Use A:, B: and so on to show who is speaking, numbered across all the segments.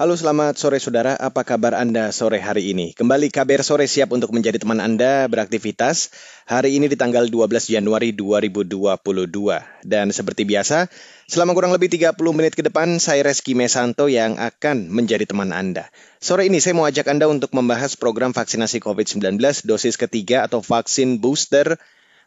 A: Halo selamat sore saudara, apa kabar Anda sore hari ini? Kembali KBR Sore siap untuk menjadi teman Anda beraktivitas hari ini di tanggal 12 Januari 2022. Dan seperti biasa, selama kurang lebih 30 menit ke depan, saya Reski Mesanto yang akan menjadi teman Anda. Sore ini saya mau ajak Anda untuk membahas program vaksinasi COVID-19 dosis ketiga atau vaksin booster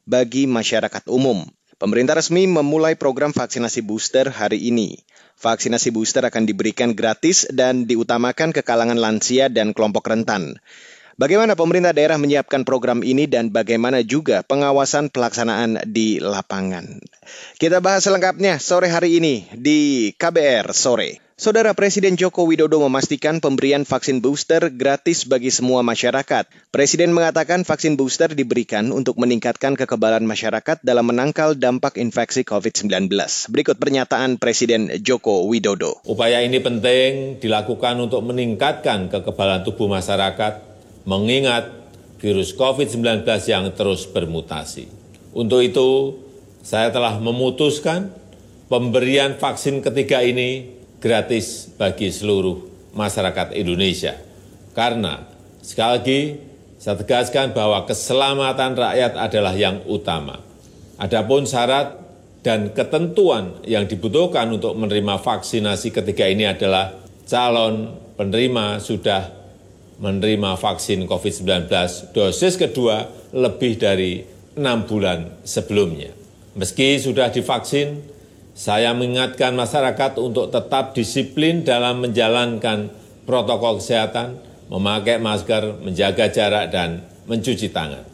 A: bagi masyarakat umum. Pemerintah resmi memulai program vaksinasi booster hari ini. Vaksinasi booster akan diberikan gratis dan diutamakan ke kalangan lansia dan kelompok rentan. Bagaimana pemerintah daerah menyiapkan program ini dan bagaimana juga pengawasan pelaksanaan di lapangan? Kita bahas selengkapnya sore hari ini di KBR Sore. Saudara Presiden Joko Widodo memastikan pemberian vaksin booster gratis bagi semua masyarakat. Presiden mengatakan vaksin booster diberikan untuk meningkatkan kekebalan masyarakat dalam menangkal dampak infeksi COVID-19. Berikut pernyataan Presiden Joko Widodo.
B: Upaya ini penting dilakukan untuk meningkatkan kekebalan tubuh masyarakat, mengingat virus COVID-19 yang terus bermutasi. Untuk itu, saya telah memutuskan pemberian vaksin ketiga ini gratis bagi seluruh masyarakat Indonesia. Karena sekali lagi saya tegaskan bahwa keselamatan rakyat adalah yang utama. Adapun syarat dan ketentuan yang dibutuhkan untuk menerima vaksinasi ketiga ini adalah calon penerima sudah menerima vaksin COVID-19 dosis kedua lebih dari enam bulan sebelumnya. Meski sudah divaksin, saya mengingatkan masyarakat untuk tetap disiplin dalam menjalankan protokol kesehatan, memakai masker, menjaga jarak, dan mencuci tangan.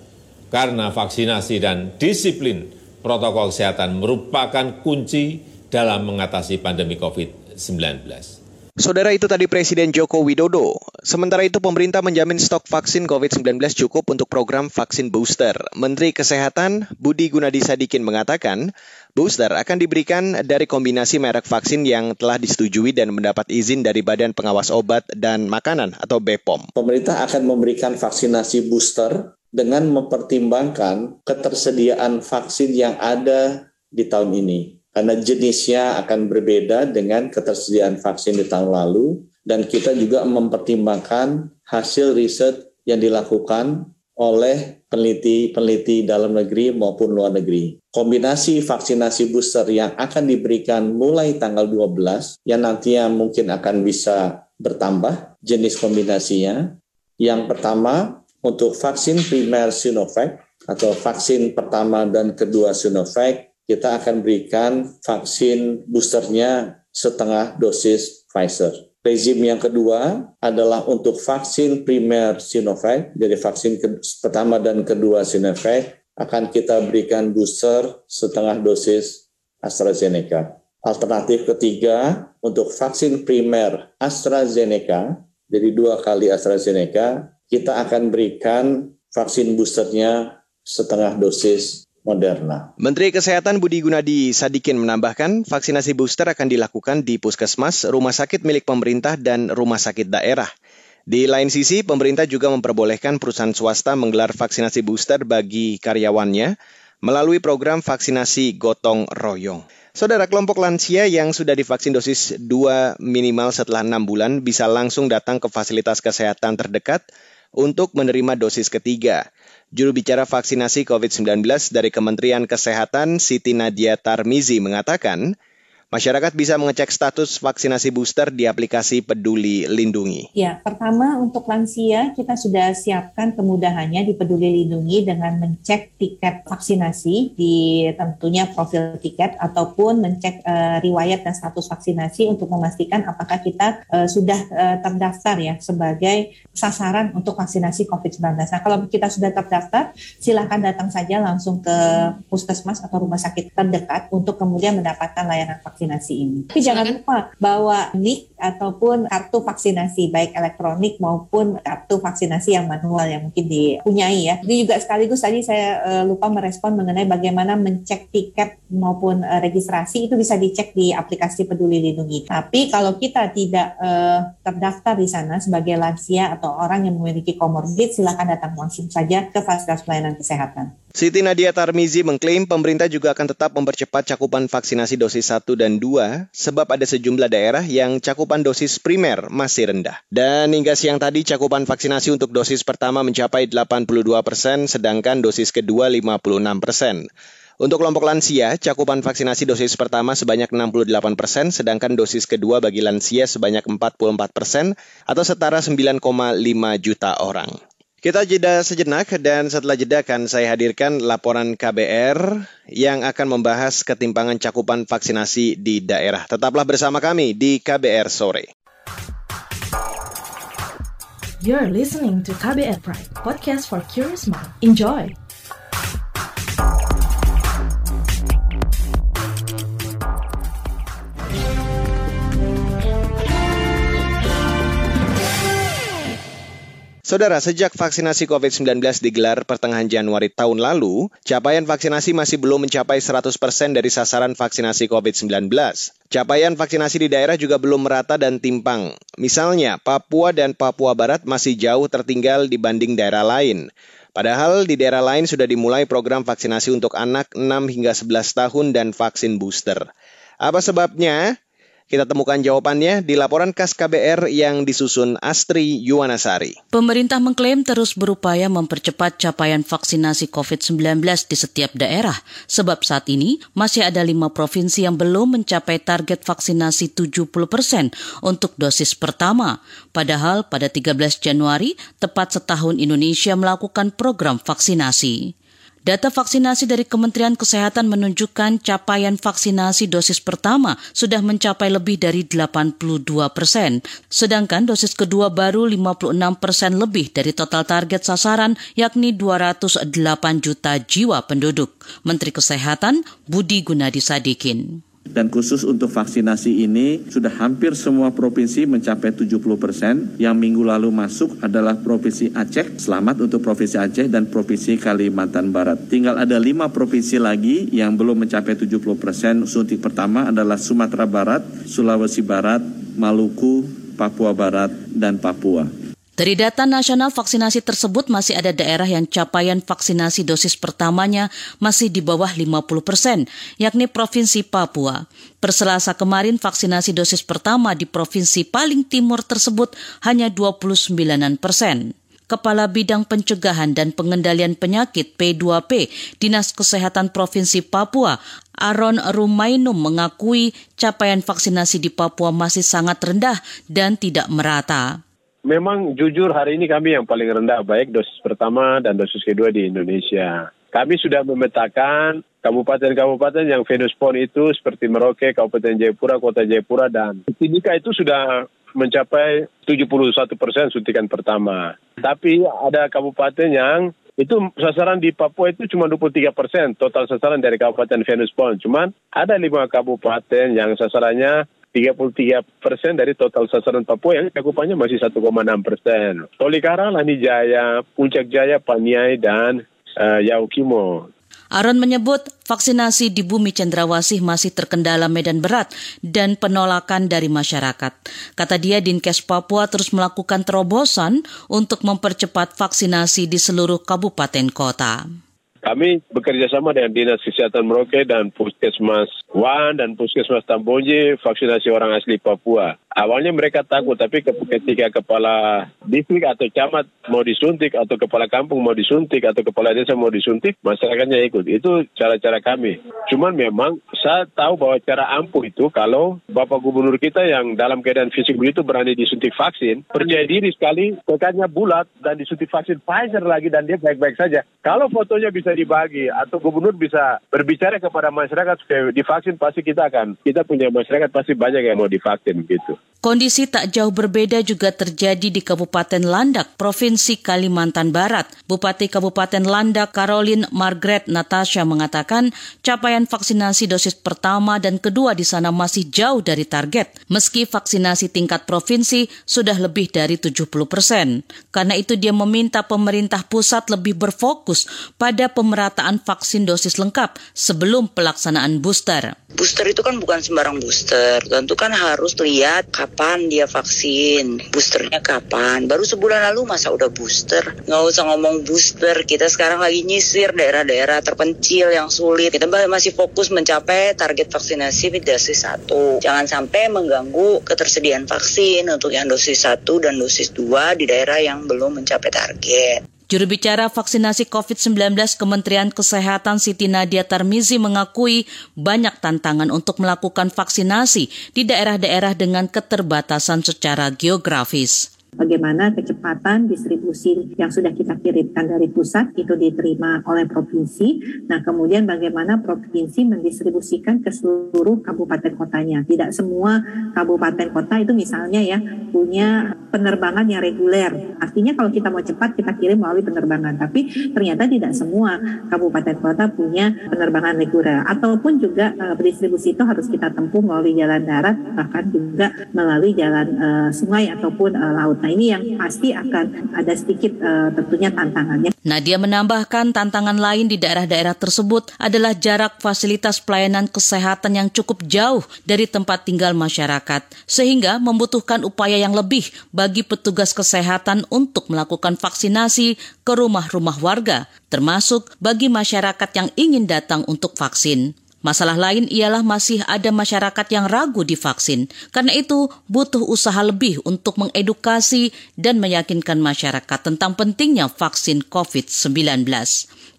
B: Karena vaksinasi dan disiplin protokol kesehatan merupakan kunci dalam mengatasi pandemi COVID-19.
A: Saudara itu tadi Presiden Joko Widodo. Sementara itu pemerintah menjamin stok vaksin COVID-19 cukup untuk program vaksin booster. Menteri Kesehatan Budi Gunadi Sadikin mengatakan, booster akan diberikan dari kombinasi merek vaksin yang telah disetujui dan mendapat izin dari Badan Pengawas Obat dan Makanan atau BPOM.
C: Pemerintah akan memberikan vaksinasi booster dengan mempertimbangkan ketersediaan vaksin yang ada di tahun ini karena jenisnya akan berbeda dengan ketersediaan vaksin di tahun lalu dan kita juga mempertimbangkan hasil riset yang dilakukan oleh peneliti-peneliti dalam negeri maupun luar negeri. Kombinasi vaksinasi booster yang akan diberikan mulai tanggal 12 yang nantinya mungkin akan bisa bertambah jenis kombinasinya. Yang pertama untuk vaksin primer Sinovac atau vaksin pertama dan kedua Sinovac kita akan berikan vaksin boosternya setengah dosis Pfizer. Rezim yang kedua adalah untuk vaksin primer Sinovac, jadi vaksin pertama dan kedua Sinovac akan kita berikan booster setengah dosis AstraZeneca. Alternatif ketiga untuk vaksin primer AstraZeneca, jadi dua kali AstraZeneca, kita akan berikan vaksin boosternya setengah dosis Moderna.
A: Menteri Kesehatan Budi Gunadi Sadikin menambahkan, vaksinasi booster akan dilakukan di puskesmas, rumah sakit milik pemerintah, dan rumah sakit daerah. Di lain sisi, pemerintah juga memperbolehkan perusahaan swasta menggelar vaksinasi booster bagi karyawannya melalui program vaksinasi gotong royong. Saudara kelompok lansia yang sudah divaksin dosis 2 minimal setelah 6 bulan bisa langsung datang ke fasilitas kesehatan terdekat untuk menerima dosis ketiga. Juru bicara vaksinasi COVID-19 dari Kementerian Kesehatan Siti Nadia Tarmizi mengatakan, Masyarakat bisa mengecek status vaksinasi booster di aplikasi Peduli Lindungi.
D: Ya, pertama untuk lansia kita sudah siapkan kemudahannya di Peduli Lindungi dengan mencek tiket vaksinasi di tentunya profil tiket ataupun mencek uh, riwayat dan status vaksinasi untuk memastikan apakah kita uh, sudah uh, terdaftar ya sebagai sasaran untuk vaksinasi COVID-19. Nah, kalau kita sudah terdaftar, silakan datang saja langsung ke puskesmas atau rumah sakit terdekat untuk kemudian mendapatkan layanan vaksinasi vaksinasi ini. Tapi jangan lupa bawa NIK ataupun kartu vaksinasi baik elektronik maupun kartu vaksinasi yang manual yang mungkin dipunyai ya. Ini juga sekaligus tadi saya uh, lupa merespon mengenai bagaimana mencek tiket maupun uh, registrasi itu bisa dicek di aplikasi Peduli Lindungi. Tapi kalau kita tidak uh, terdaftar di sana sebagai lansia atau orang yang memiliki komorbid, silakan datang langsung saja ke fasilitas pelayanan kesehatan.
A: Siti Nadia Tarmizi mengklaim pemerintah juga akan tetap mempercepat cakupan vaksinasi dosis 1 dan 2 sebab ada sejumlah daerah yang cakupan dosis primer masih rendah. Dan hingga siang tadi cakupan vaksinasi untuk dosis pertama mencapai 82 persen sedangkan dosis kedua 56 persen. Untuk kelompok lansia, cakupan vaksinasi dosis pertama sebanyak 68 persen, sedangkan dosis kedua bagi lansia sebanyak 44 persen atau setara 9,5 juta orang. Kita jeda sejenak dan setelah jeda akan saya hadirkan laporan KBR yang akan membahas ketimpangan cakupan vaksinasi di daerah. Tetaplah bersama kami di KBR sore.
E: You're listening to KBR Pride, podcast for curious mind. Enjoy.
A: Saudara, sejak vaksinasi COVID-19 digelar pertengahan Januari tahun lalu, capaian vaksinasi masih belum mencapai 100% dari sasaran vaksinasi COVID-19. Capaian vaksinasi di daerah juga belum merata dan timpang. Misalnya, Papua dan Papua Barat masih jauh tertinggal dibanding daerah lain. Padahal di daerah lain sudah dimulai program vaksinasi untuk anak 6 hingga 11 tahun dan vaksin booster. Apa sebabnya? Kita temukan jawabannya di laporan khas KBR yang disusun Astri Yuwanasari.
F: Pemerintah mengklaim terus berupaya mempercepat capaian vaksinasi COVID-19 di setiap daerah, sebab saat ini masih ada lima provinsi yang belum mencapai target vaksinasi 70 persen untuk dosis pertama. Padahal pada 13 Januari, tepat setahun Indonesia melakukan program vaksinasi. Data vaksinasi dari Kementerian Kesehatan menunjukkan capaian vaksinasi dosis pertama sudah mencapai lebih dari 82 persen, sedangkan dosis kedua baru 56 persen lebih dari total target sasaran yakni 208 juta jiwa penduduk. Menteri Kesehatan Budi Gunadi Sadikin.
G: Dan khusus untuk vaksinasi ini sudah hampir semua provinsi mencapai 70 persen. Yang minggu lalu masuk adalah Provinsi Aceh, selamat untuk Provinsi Aceh dan Provinsi Kalimantan Barat. Tinggal ada lima provinsi lagi yang belum mencapai 70 persen. Suntik pertama adalah Sumatera Barat, Sulawesi Barat, Maluku, Papua Barat, dan Papua.
F: Dari data nasional vaksinasi tersebut masih ada daerah yang capaian vaksinasi dosis pertamanya masih di bawah 50 persen, yakni Provinsi Papua. Perselasa kemarin vaksinasi dosis pertama di provinsi paling timur tersebut hanya 29 persen. Kepala Bidang Pencegahan dan Pengendalian Penyakit P2P Dinas Kesehatan Provinsi Papua, Aaron Rumainum mengakui capaian vaksinasi di Papua masih sangat rendah dan tidak merata
H: memang jujur hari ini kami yang paling rendah baik dosis pertama dan dosis kedua di Indonesia. Kami sudah memetakan kabupaten-kabupaten yang Venus Pon itu seperti Merauke, Kabupaten Jayapura, Kota Jayapura, dan Timika itu sudah mencapai 71 persen suntikan pertama. Tapi ada kabupaten yang itu sasaran di Papua itu cuma 23 persen total sasaran dari Kabupaten Venus Pon. Cuman ada lima kabupaten yang sasarannya 33 persen dari total sasaran Papua yang cakupannya masih 1,6 persen. Tolikara, Lani Jaya, Puncak Jaya, Paniai, dan uh, Yaukimo.
F: Aron menyebut vaksinasi di bumi cendrawasih masih terkendala medan berat dan penolakan dari masyarakat. Kata dia Dinkes Papua terus melakukan terobosan untuk mempercepat vaksinasi di seluruh kabupaten kota.
H: Kami bekerja sama dengan Dinas Kesehatan Merauke dan Puskesmas Wan dan Puskesmas Tambonje vaksinasi orang asli Papua. Awalnya mereka takut, tapi ketika kepala distrik atau camat mau disuntik, atau kepala kampung mau disuntik, atau kepala desa mau disuntik, masyarakatnya ikut. Itu cara-cara kami. Cuman memang saya tahu bahwa cara ampuh itu kalau Bapak Gubernur kita yang dalam keadaan fisik begitu berani disuntik vaksin, percaya diri sekali, tekadnya bulat, dan disuntik vaksin Pfizer lagi, dan dia baik-baik saja. Kalau fotonya bisa dibagi, atau Gubernur bisa berbicara kepada masyarakat supaya divaksin, pasti kita akan, kita punya masyarakat pasti banyak yang mau divaksin gitu.
F: Kondisi tak jauh berbeda juga terjadi di Kabupaten Landak, Provinsi Kalimantan Barat. Bupati Kabupaten Landak, Caroline Margaret Natasha mengatakan capaian vaksinasi dosis pertama dan kedua di sana masih jauh dari target, meski vaksinasi tingkat provinsi sudah lebih dari 70 persen. Karena itu dia meminta pemerintah pusat lebih berfokus pada pemerataan vaksin dosis lengkap sebelum pelaksanaan booster.
I: Booster itu kan bukan sembarang booster, tentu kan harus lihat kapan dia vaksin, boosternya kapan. Baru sebulan lalu masa udah booster? Nggak usah ngomong booster, kita sekarang lagi nyisir daerah-daerah terpencil yang sulit. Kita masih fokus mencapai target vaksinasi dosis satu. Jangan sampai mengganggu ketersediaan vaksin untuk yang dosis satu dan dosis dua di daerah yang belum mencapai target.
F: Juru bicara vaksinasi COVID-19 Kementerian Kesehatan Siti Nadia Tarmizi mengakui banyak tantangan untuk melakukan vaksinasi di daerah-daerah dengan keterbatasan secara geografis
D: bagaimana kecepatan distribusi yang sudah kita kirimkan dari pusat itu diterima oleh provinsi. Nah, kemudian bagaimana provinsi mendistribusikan ke seluruh kabupaten kotanya. Tidak semua kabupaten kota itu misalnya ya punya penerbangan yang reguler. Artinya kalau kita mau cepat kita kirim melalui penerbangan, tapi ternyata tidak semua kabupaten kota punya penerbangan reguler ataupun juga uh, distribusi itu harus kita tempuh melalui jalan darat bahkan juga melalui jalan uh, sungai ataupun uh, laut. Nah ini yang pasti akan ada sedikit uh, tentunya tantangannya.
F: Nadia menambahkan tantangan lain di daerah-daerah tersebut adalah jarak fasilitas pelayanan kesehatan yang cukup jauh dari tempat tinggal masyarakat, sehingga membutuhkan upaya yang lebih bagi petugas kesehatan untuk melakukan vaksinasi ke rumah-rumah warga, termasuk bagi masyarakat yang ingin datang untuk vaksin. Masalah lain ialah masih ada masyarakat yang ragu divaksin. Karena itu, butuh usaha lebih untuk mengedukasi dan meyakinkan masyarakat tentang pentingnya vaksin COVID-19.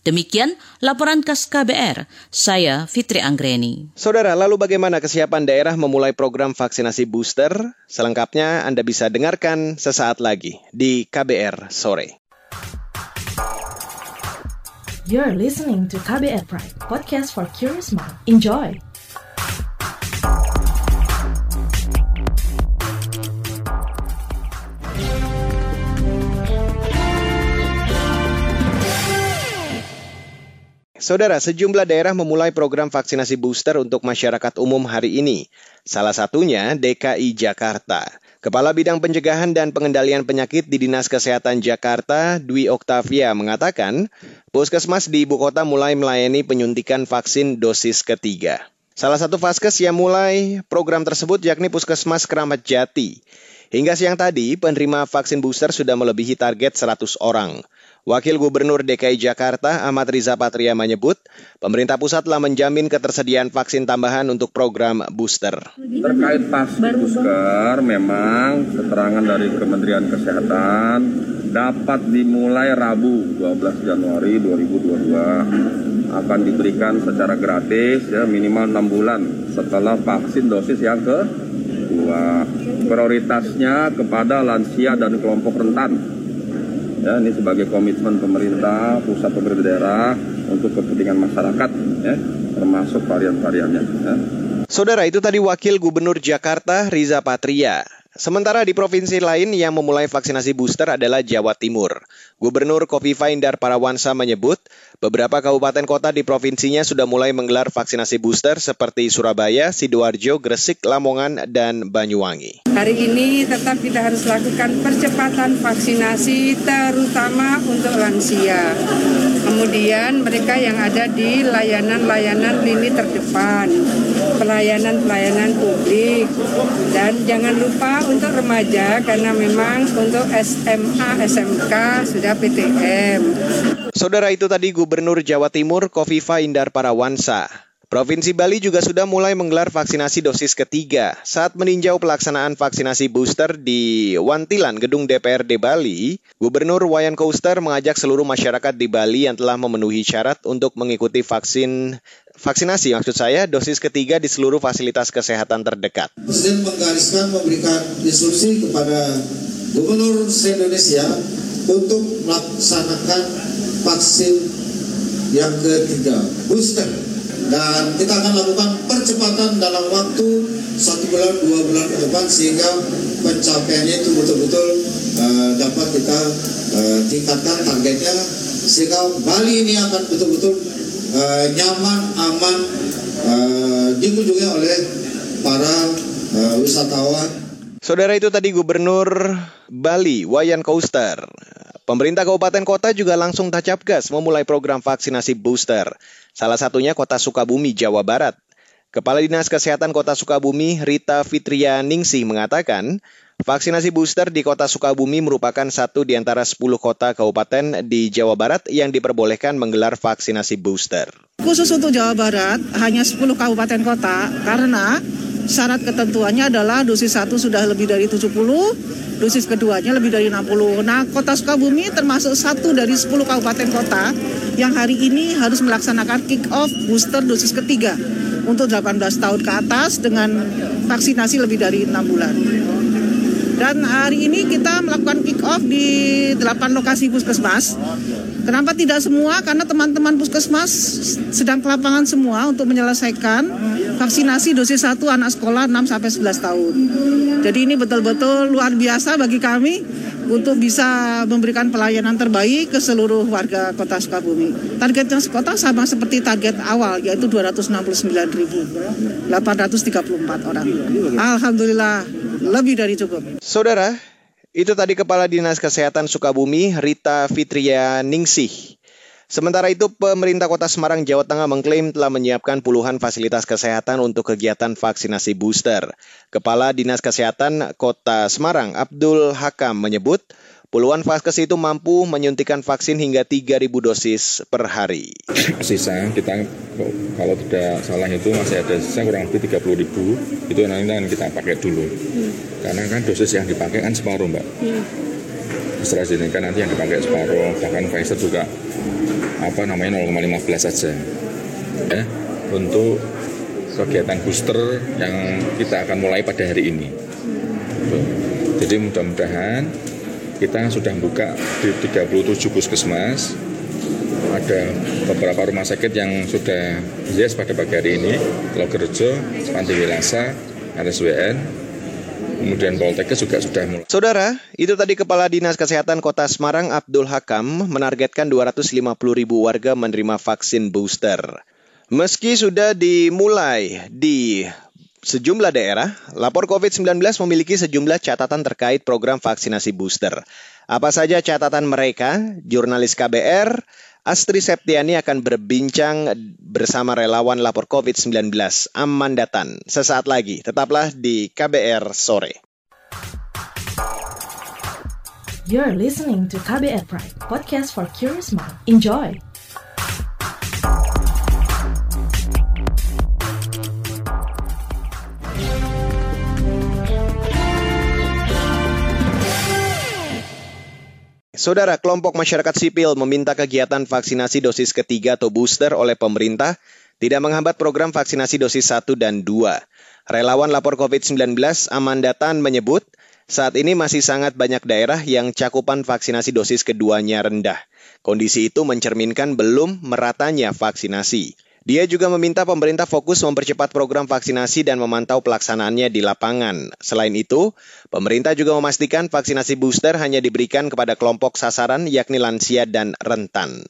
F: Demikian laporan khas KBR, saya Fitri Anggreni.
A: Saudara, lalu bagaimana kesiapan daerah memulai program vaksinasi booster? Selengkapnya Anda bisa dengarkan sesaat lagi di KBR Sore.
E: You're listening to KBR Pride, podcast for curious mind. Enjoy!
A: Saudara, sejumlah daerah memulai program vaksinasi booster untuk masyarakat umum hari ini. Salah satunya DKI Jakarta. Kepala Bidang Pencegahan dan Pengendalian Penyakit di Dinas Kesehatan Jakarta, Dwi Oktavia, mengatakan puskesmas di ibu kota mulai melayani penyuntikan vaksin dosis ketiga. Salah satu vaskes yang mulai program tersebut yakni Puskesmas Keramat Jati. Hingga siang tadi, penerima vaksin booster sudah melebihi target 100 orang. Wakil Gubernur DKI Jakarta Ahmad Riza Patria menyebut, pemerintah pusat telah menjamin ketersediaan vaksin tambahan untuk program booster.
G: Terkait vaksin booster, memang keterangan dari Kementerian Kesehatan dapat dimulai Rabu 12 Januari 2022 akan diberikan secara gratis ya minimal 6 bulan setelah vaksin dosis yang kedua. Prioritasnya kepada lansia dan kelompok rentan ya ini sebagai komitmen pemerintah pusat pemerintah daerah untuk kepentingan masyarakat ya termasuk varian-variannya ya.
A: Saudara itu tadi Wakil Gubernur Jakarta Riza Patria. Sementara di provinsi lain yang memulai vaksinasi booster adalah Jawa Timur. Gubernur Kofifa Indar Parawansa menyebut beberapa kabupaten kota di provinsinya sudah mulai menggelar vaksinasi booster seperti Surabaya, Sidoarjo, Gresik, Lamongan, dan Banyuwangi.
J: Hari ini tetap kita harus lakukan percepatan vaksinasi terutama untuk lansia. Kemudian mereka yang ada di layanan-layanan lini terdepan, pelayanan-pelayanan publik, dan jangan lupa untuk remaja karena memang untuk SMA, SMK sudah PTM.
A: Saudara itu tadi Gubernur Jawa Timur Kofifa Indar Parawansa. Provinsi Bali juga sudah mulai menggelar vaksinasi dosis ketiga. Saat meninjau pelaksanaan vaksinasi booster di Wantilan, Gedung DPRD Bali, Gubernur Wayan Koster mengajak seluruh masyarakat di Bali yang telah memenuhi syarat untuk mengikuti vaksin vaksinasi maksud saya dosis ketiga di seluruh fasilitas kesehatan terdekat.
K: Presiden menggariskan memberikan instruksi kepada Gubernur se-Indonesia untuk melaksanakan vaksin yang ketiga booster dan kita akan lakukan percepatan dalam waktu satu bulan dua bulan ke depan sehingga pencapaiannya itu betul-betul uh, dapat kita uh, tingkatkan targetnya sehingga Bali ini akan betul-betul uh, nyaman aman uh, dikunjungi oleh para uh, wisatawan.
A: Saudara itu tadi Gubernur Bali Wayan Kauster. Pemerintah kabupaten kota juga langsung tancap gas memulai program vaksinasi booster. Salah satunya kota Sukabumi, Jawa Barat. Kepala Dinas Kesehatan Kota Sukabumi, Rita Fitria Ningsih mengatakan, vaksinasi booster di kota Sukabumi merupakan satu di antara 10 kota kabupaten di Jawa Barat yang diperbolehkan menggelar vaksinasi booster.
L: Khusus untuk Jawa Barat, hanya 10 kabupaten kota karena syarat ketentuannya adalah dosis satu sudah lebih dari 70, dosis keduanya lebih dari 60. Nah, Kota Sukabumi termasuk satu dari 10 kabupaten kota yang hari ini harus melaksanakan kick off booster dosis ketiga untuk 18 tahun ke atas dengan vaksinasi lebih dari 6 bulan. Dan hari ini kita melakukan kick off di 8 lokasi puskesmas. Kenapa tidak semua? Karena teman-teman puskesmas sedang ke lapangan semua untuk menyelesaikan vaksinasi dosis 1 anak sekolah 6 sampai 11 tahun. Jadi ini betul-betul luar biasa bagi kami untuk bisa memberikan pelayanan terbaik ke seluruh warga Kota Sukabumi. Targetnya kota sama seperti target awal yaitu 269.834 orang. Alhamdulillah lebih dari cukup.
A: Saudara, itu tadi Kepala Dinas Kesehatan Sukabumi Rita Fitria Ningsih. Sementara itu, pemerintah kota Semarang, Jawa Tengah mengklaim telah menyiapkan puluhan fasilitas kesehatan untuk kegiatan vaksinasi booster. Kepala Dinas Kesehatan Kota Semarang, Abdul Hakam, menyebut puluhan vaskes itu mampu menyuntikan vaksin hingga 3.000 dosis per hari.
M: Sisa kita kalau tidak salah itu masih ada sisa kurang lebih 30 ribu, itu nanti akan kita pakai dulu. Hmm. Karena kan dosis yang dipakai kan separuh mbak. Hmm. AstraZeneca nanti yang dipakai separuh, bahkan Pfizer juga apa namanya 0,15 saja ya untuk kegiatan booster yang kita akan mulai pada hari ini. Jadi mudah-mudahan kita sudah buka di 37 puskesmas, ada beberapa rumah sakit yang sudah yes pada pagi hari ini, Logerjo, Panti Wilasa, RSWN, kemudian Poltekkes juga sudah mulai.
A: Saudara, itu tadi Kepala Dinas Kesehatan Kota Semarang Abdul Hakam menargetkan 250 ribu warga menerima vaksin booster. Meski sudah dimulai di sejumlah daerah, lapor COVID-19 memiliki sejumlah catatan terkait program vaksinasi booster. Apa saja catatan mereka? Jurnalis KBR Astri Septiani akan berbincang bersama relawan lapor COVID-19 Amandatan. Sesaat lagi, tetaplah di KBR Sore.
E: You're listening to KBR Pride, podcast for curious mind. Enjoy!
A: Saudara, kelompok masyarakat sipil meminta kegiatan vaksinasi dosis ketiga atau booster oleh pemerintah tidak menghambat program vaksinasi dosis 1 dan 2. Relawan lapor COVID-19 Amandatan menyebut, saat ini masih sangat banyak daerah yang cakupan vaksinasi dosis keduanya rendah. Kondisi itu mencerminkan belum meratanya vaksinasi. Dia juga meminta pemerintah fokus mempercepat program vaksinasi dan memantau pelaksanaannya di lapangan. Selain itu, pemerintah juga memastikan vaksinasi booster hanya diberikan kepada kelompok sasaran yakni lansia dan rentan.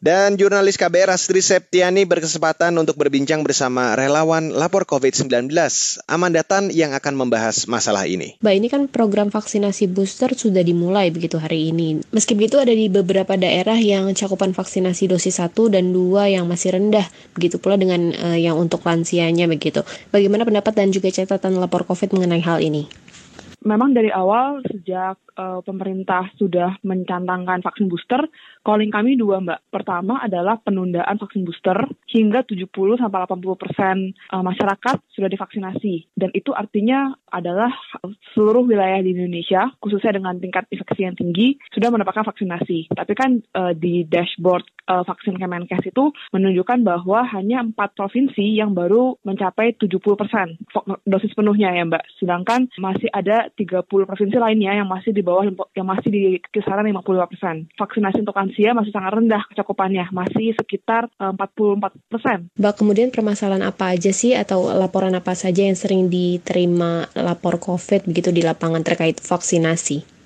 A: Dan jurnalis KBR Astri Septiani berkesempatan untuk berbincang bersama relawan lapor COVID-19 Amandatan yang akan membahas masalah ini.
N: Mbak, ini kan program vaksinasi booster sudah dimulai begitu hari ini. Meski begitu ada di beberapa daerah yang cakupan vaksinasi dosis 1 dan 2 yang masih rendah. Begitu pula dengan uh, yang untuk lansianya begitu. Bagaimana pendapat dan juga catatan lapor COVID mengenai hal ini?
O: Memang dari awal sejak uh, pemerintah sudah mencantangkan vaksin booster, calling kami dua mbak. Pertama adalah penundaan vaksin booster hingga 70 sampai 80 persen uh, masyarakat sudah divaksinasi dan itu artinya adalah seluruh wilayah di Indonesia khususnya dengan tingkat infeksi yang tinggi sudah mendapatkan vaksinasi. Tapi kan uh, di dashboard uh, vaksin Kemenkes itu menunjukkan bahwa hanya empat provinsi yang baru mencapai 70 persen dosis penuhnya ya mbak. Sedangkan masih ada 30 provinsi lainnya yang masih di bawah yang masih di kisaran 55 persen. Vaksinasi untuk lansia masih sangat rendah cakupannya, masih sekitar 44 persen.
N: Mbak, kemudian permasalahan apa aja sih atau laporan apa saja yang sering diterima lapor COVID begitu di lapangan terkait vaksinasi?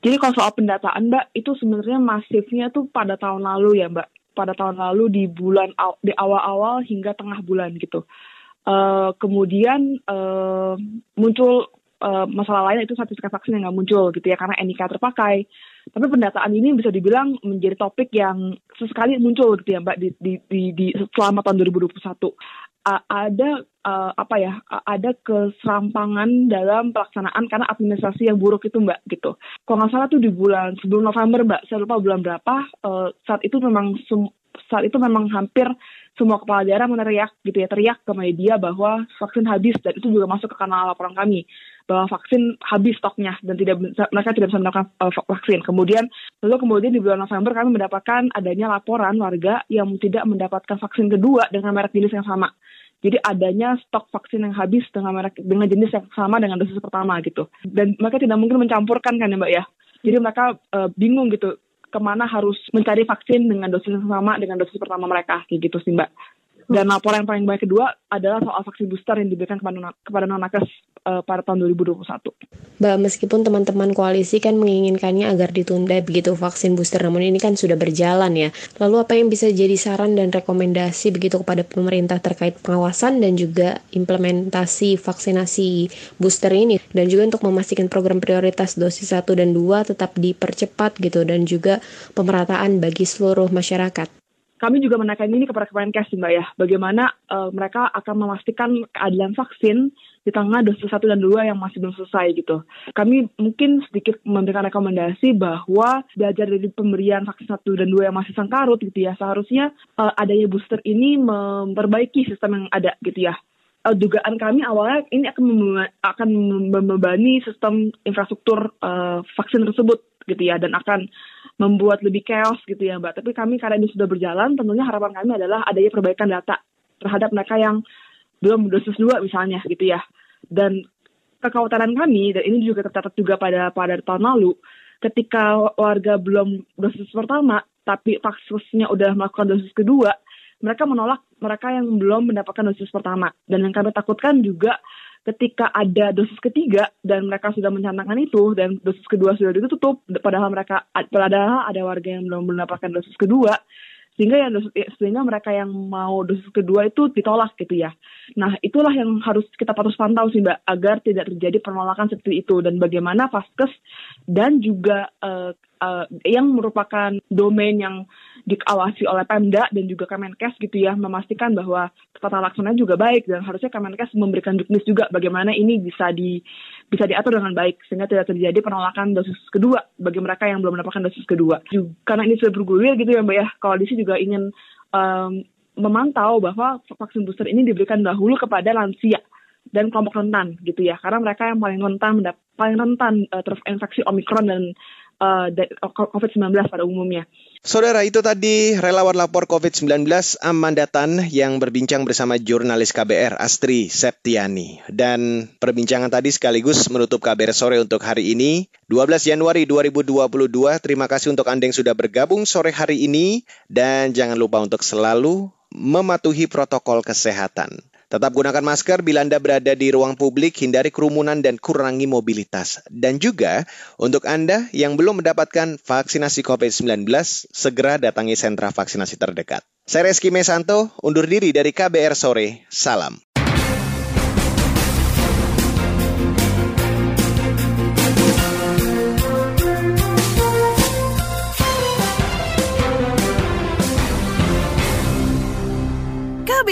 O: Jadi kalau soal pendataan Mbak, itu sebenarnya masifnya tuh pada tahun lalu ya Mbak. Pada tahun lalu di bulan di awal-awal hingga tengah bulan gitu. Uh, kemudian uh, muncul uh, masalah lain itu sertifikat vaksin yang nggak muncul gitu ya karena NIK terpakai. Tapi pendataan ini bisa dibilang menjadi topik yang sesekali muncul gitu ya Mbak di, di, di, di selama tahun 2021. Uh, ada uh, apa ya uh, ada keserampangan dalam pelaksanaan karena administrasi yang buruk itu mbak gitu. Kalau nggak salah tuh di bulan sebelum November mbak, saya lupa bulan berapa. Uh, saat itu memang saat itu memang hampir semua kepala daerah meneriak gitu ya teriak ke media bahwa vaksin habis dan itu juga masuk ke kanal laporan kami bahwa vaksin habis stoknya dan tidak mereka tidak bisa mendapatkan uh, vaksin. Kemudian lalu kemudian di bulan November kami mendapatkan adanya laporan warga yang tidak mendapatkan vaksin kedua dengan merek jenis yang sama. Jadi adanya stok vaksin yang habis dengan merek dengan jenis yang sama dengan dosis pertama gitu. Dan mereka tidak mungkin mencampurkan kan ya Mbak ya. Jadi mereka uh, bingung gitu ke mana harus mencari vaksin dengan dosis yang sama dengan dosis pertama mereka kayak gitu sih Mbak. Dan laporan yang paling baik kedua adalah soal vaksin booster yang diberikan kepada, kepada non-nakes uh, pada tahun 2021.
N: Mbak, meskipun teman-teman koalisi kan menginginkannya agar ditunda begitu vaksin booster, namun ini kan sudah berjalan ya. Lalu apa yang bisa jadi saran dan rekomendasi begitu kepada pemerintah terkait pengawasan dan juga implementasi vaksinasi booster ini? Dan juga untuk memastikan program prioritas dosis 1 dan 2 tetap dipercepat gitu dan juga pemerataan bagi seluruh masyarakat
O: kami juga menaikkan ini kepada Kemenkes Mbak ya, bagaimana uh, mereka akan memastikan keadilan vaksin di tengah dosis satu dan dua yang masih belum selesai gitu. Kami mungkin sedikit memberikan rekomendasi bahwa belajar dari pemberian vaksin satu dan dua yang masih sengkarut gitu ya, seharusnya uh, adanya booster ini memperbaiki sistem yang ada gitu ya. Uh, dugaan kami awalnya ini akan akan membebani sistem infrastruktur uh, vaksin tersebut gitu ya dan akan membuat lebih chaos gitu ya Mbak. Tapi kami karena ini sudah berjalan, tentunya harapan kami adalah adanya perbaikan data terhadap mereka yang belum dosis dua misalnya gitu ya. Dan kekhawatiran kami dan ini juga tercatat juga pada pada tahun lalu, ketika warga belum dosis pertama tapi vaksinnya udah melakukan dosis kedua, mereka menolak mereka yang belum mendapatkan dosis pertama. Dan yang kami takutkan juga ketika ada dosis ketiga dan mereka sudah mencanangkan itu dan dosis kedua sudah ditutup padahal mereka padahal ada warga yang belum mendapatkan dosis kedua sehingga ya sehingga mereka yang mau dosis kedua itu ditolak gitu ya. Nah itulah yang harus kita patut pantau sih mbak agar tidak terjadi penolakan seperti itu dan bagaimana vaskes dan juga uh, uh, yang merupakan domain yang diawasi oleh Pemda dan juga Kemenkes gitu ya memastikan bahwa tata laksana juga baik dan harusnya Kemenkes memberikan juknis juga bagaimana ini bisa di bisa diatur dengan baik sehingga tidak terjadi penolakan dosis kedua bagi mereka yang belum mendapatkan dosis kedua. Juga, karena ini sudah bergulir gitu ya Mbak ya, koalisi juga ingin um, memantau bahwa vaksin booster ini diberikan dahulu kepada lansia dan kelompok rentan gitu ya karena mereka yang paling rentan paling rentan uh, terinfeksi omikron dan uh, COVID-19 pada umumnya.
A: Saudara, itu tadi relawan lapor COVID-19 Amanda Tan yang berbincang bersama jurnalis KBR Astri Septiani. Dan perbincangan tadi sekaligus menutup KBR sore untuk hari ini, 12 Januari 2022. Terima kasih untuk Anda yang sudah bergabung sore hari ini. Dan jangan lupa untuk selalu mematuhi protokol kesehatan. Tetap gunakan masker bila Anda berada di ruang publik, hindari kerumunan dan kurangi mobilitas. Dan juga untuk Anda yang belum mendapatkan vaksinasi COVID-19, segera datangi sentra vaksinasi terdekat. Saya Reski Mesanto, undur diri dari KBR Sore. Salam.